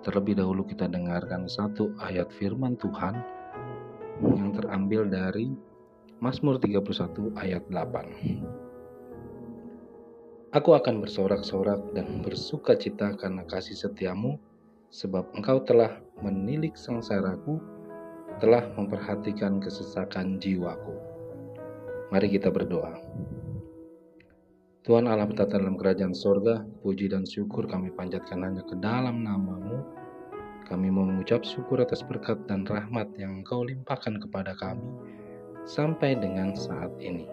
terlebih dahulu kita dengarkan satu ayat firman Tuhan yang terambil dari Mazmur 31 ayat 8. Aku akan bersorak-sorak dan bersuka cita karena kasih setiamu, sebab engkau telah menilik sengsaraku, telah memperhatikan kesesakan jiwaku. Mari kita berdoa. Tuhan Allah bertata dalam kerajaan sorga, puji dan syukur kami panjatkan hanya ke dalam namamu. Kami mau mengucap syukur atas berkat dan rahmat yang engkau limpahkan kepada kami sampai dengan saat ini.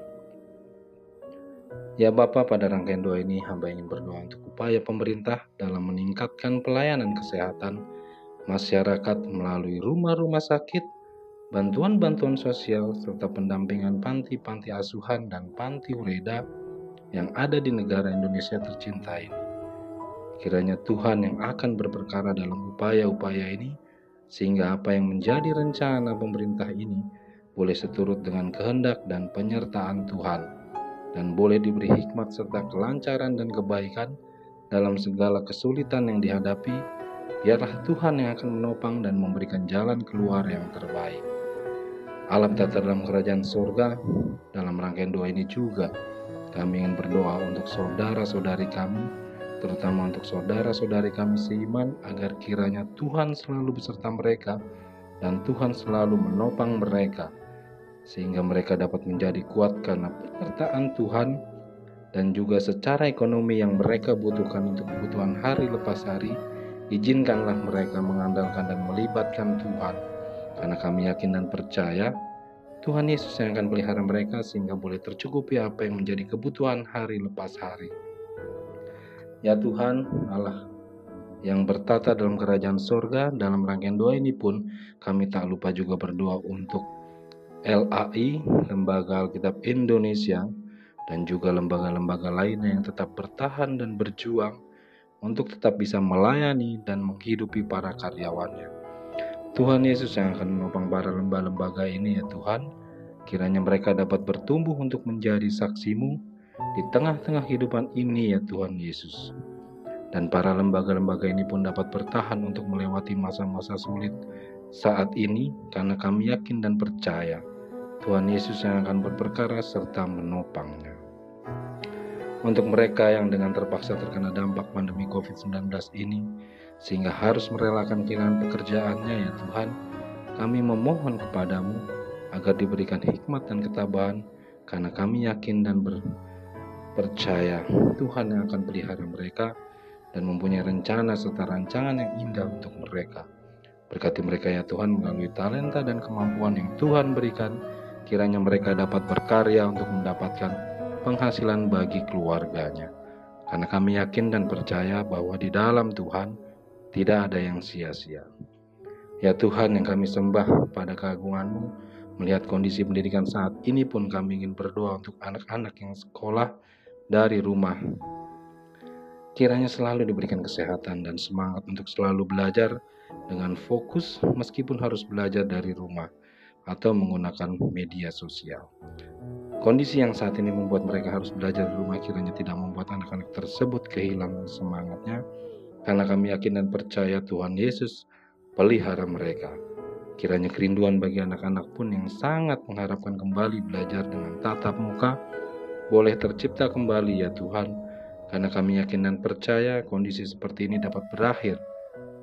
Ya Bapa, pada rangkaian doa ini hamba ingin berdoa untuk upaya pemerintah dalam meningkatkan pelayanan kesehatan masyarakat melalui rumah-rumah sakit, bantuan-bantuan sosial, serta pendampingan panti-panti asuhan dan panti ureda yang ada di negara Indonesia tercinta ini. Kiranya Tuhan yang akan berperkara dalam upaya-upaya ini, sehingga apa yang menjadi rencana pemerintah ini boleh seturut dengan kehendak dan penyertaan Tuhan dan boleh diberi hikmat serta kelancaran dan kebaikan dalam segala kesulitan yang dihadapi, biarlah Tuhan yang akan menopang dan memberikan jalan keluar yang terbaik. Alam tata dalam kerajaan surga, dalam rangkaian doa ini juga, kami ingin berdoa untuk saudara-saudari kami, terutama untuk saudara-saudari kami seiman, agar kiranya Tuhan selalu beserta mereka dan Tuhan selalu menopang mereka sehingga mereka dapat menjadi kuat karena penyertaan Tuhan dan juga secara ekonomi yang mereka butuhkan untuk kebutuhan hari lepas hari, izinkanlah mereka mengandalkan dan melibatkan Tuhan. Karena kami yakin dan percaya Tuhan Yesus yang akan pelihara mereka sehingga boleh tercukupi apa yang menjadi kebutuhan hari lepas hari. Ya Tuhan Allah yang bertata dalam kerajaan surga dalam rangkaian doa ini pun kami tak lupa juga berdoa untuk LAI, Lembaga Alkitab Indonesia, dan juga lembaga-lembaga lainnya yang tetap bertahan dan berjuang untuk tetap bisa melayani dan menghidupi para karyawannya. Tuhan Yesus yang akan menopang para lembaga-lembaga ini ya Tuhan, kiranya mereka dapat bertumbuh untuk menjadi saksimu di tengah-tengah kehidupan ini ya Tuhan Yesus. Dan para lembaga-lembaga ini pun dapat bertahan untuk melewati masa-masa sulit saat ini karena kami yakin dan percaya Tuhan Yesus yang akan berperkara serta menopangnya. Untuk mereka yang dengan terpaksa terkena dampak pandemi COVID-19 ini, sehingga harus merelakan kehilangan pekerjaannya ya Tuhan, kami memohon kepadamu agar diberikan hikmat dan ketabahan karena kami yakin dan percaya Tuhan yang akan pelihara mereka dan mempunyai rencana serta rancangan yang indah untuk mereka. Berkati mereka ya Tuhan melalui talenta dan kemampuan yang Tuhan berikan kiranya mereka dapat berkarya untuk mendapatkan penghasilan bagi keluarganya. Karena kami yakin dan percaya bahwa di dalam Tuhan tidak ada yang sia-sia. Ya Tuhan yang kami sembah pada keagunganmu, melihat kondisi pendidikan saat ini pun kami ingin berdoa untuk anak-anak yang sekolah dari rumah. Kiranya selalu diberikan kesehatan dan semangat untuk selalu belajar dengan fokus meskipun harus belajar dari rumah atau menggunakan media sosial. Kondisi yang saat ini membuat mereka harus belajar di rumah kiranya tidak membuat anak-anak tersebut kehilangan semangatnya karena kami yakin dan percaya Tuhan Yesus pelihara mereka. Kiranya kerinduan bagi anak-anak pun yang sangat mengharapkan kembali belajar dengan tatap muka boleh tercipta kembali ya Tuhan karena kami yakin dan percaya kondisi seperti ini dapat berakhir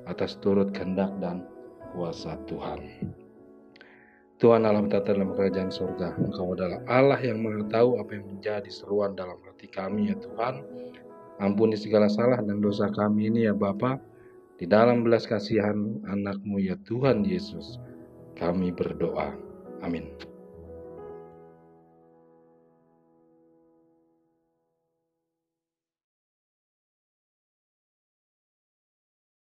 atas turut kehendak dan kuasa Tuhan. Tuhan Allah bertata dalam kerajaan surga. Engkau adalah Allah yang mengetahui apa yang menjadi seruan dalam hati kami ya Tuhan. Ampuni segala salah dan dosa kami ini ya Bapa. Di dalam belas kasihan anakmu ya Tuhan Yesus. Kami berdoa. Amin.